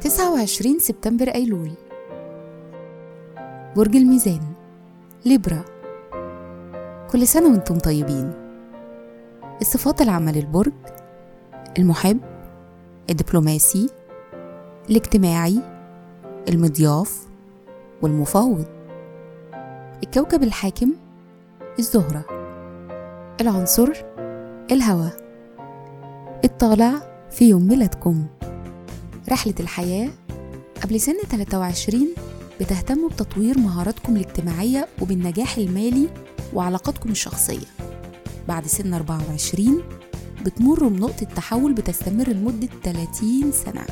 تسعة وعشرين سبتمبر أيلول. برج الميزان ليبرا. كل سنة وأنتم طيبين. الصفات العامة للبرج المحب الدبلوماسي الاجتماعي المضياف والمفاوض. الكوكب الحاكم الزهرة. العنصر الهواء الطالع في يوم ميلادكم. رحلة الحياة قبل سن 23 بتهتموا بتطوير مهاراتكم الاجتماعية وبالنجاح المالي وعلاقاتكم الشخصية. بعد سن 24 بتمروا بنقطة تحول بتستمر لمدة 30 سنة.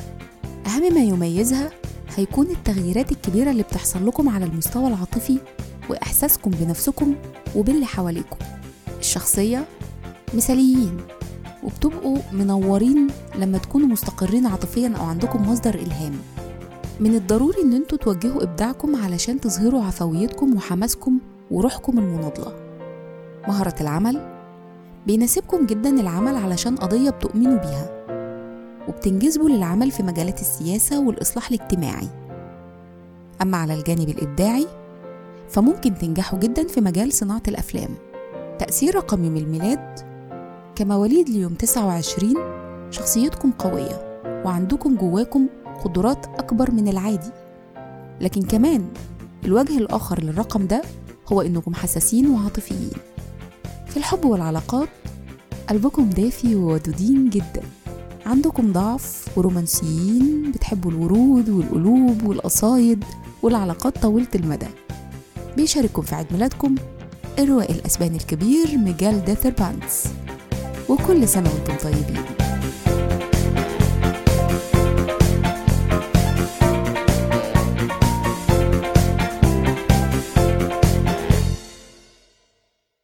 أهم ما يميزها هيكون التغييرات الكبيرة اللي بتحصل لكم على المستوى العاطفي وإحساسكم بنفسكم وباللي حواليكم. الشخصية مثاليين وبتبقوا منورين لما تكونوا مستقرين عاطفيا أو عندكم مصدر إلهام. من الضروري إن أنتوا توجهوا إبداعكم علشان تظهروا عفويتكم وحماسكم وروحكم المناضلة. مهارة العمل بيناسبكم جدا العمل علشان قضية بتؤمنوا بيها وبتنجذبوا للعمل في مجالات السياسة والإصلاح الاجتماعي. أما على الجانب الإبداعي فممكن تنجحوا جدا في مجال صناعة الأفلام. تأثير رقم يوم الميلاد كمواليد ليوم 29 شخصيتكم قوية وعندكم جواكم قدرات أكبر من العادي. لكن كمان الوجه الآخر للرقم ده هو إنكم حساسين وعاطفيين. في الحب والعلاقات قلبكم دافي وودودين جدا. عندكم ضعف ورومانسيين بتحبوا الورود والقلوب والقصايد والعلاقات طويلة المدى. بيشارككم في عيد ميلادكم الروائي الأسباني الكبير ميجال ديثر بانتس. وكل سنة وأنتم طيبين.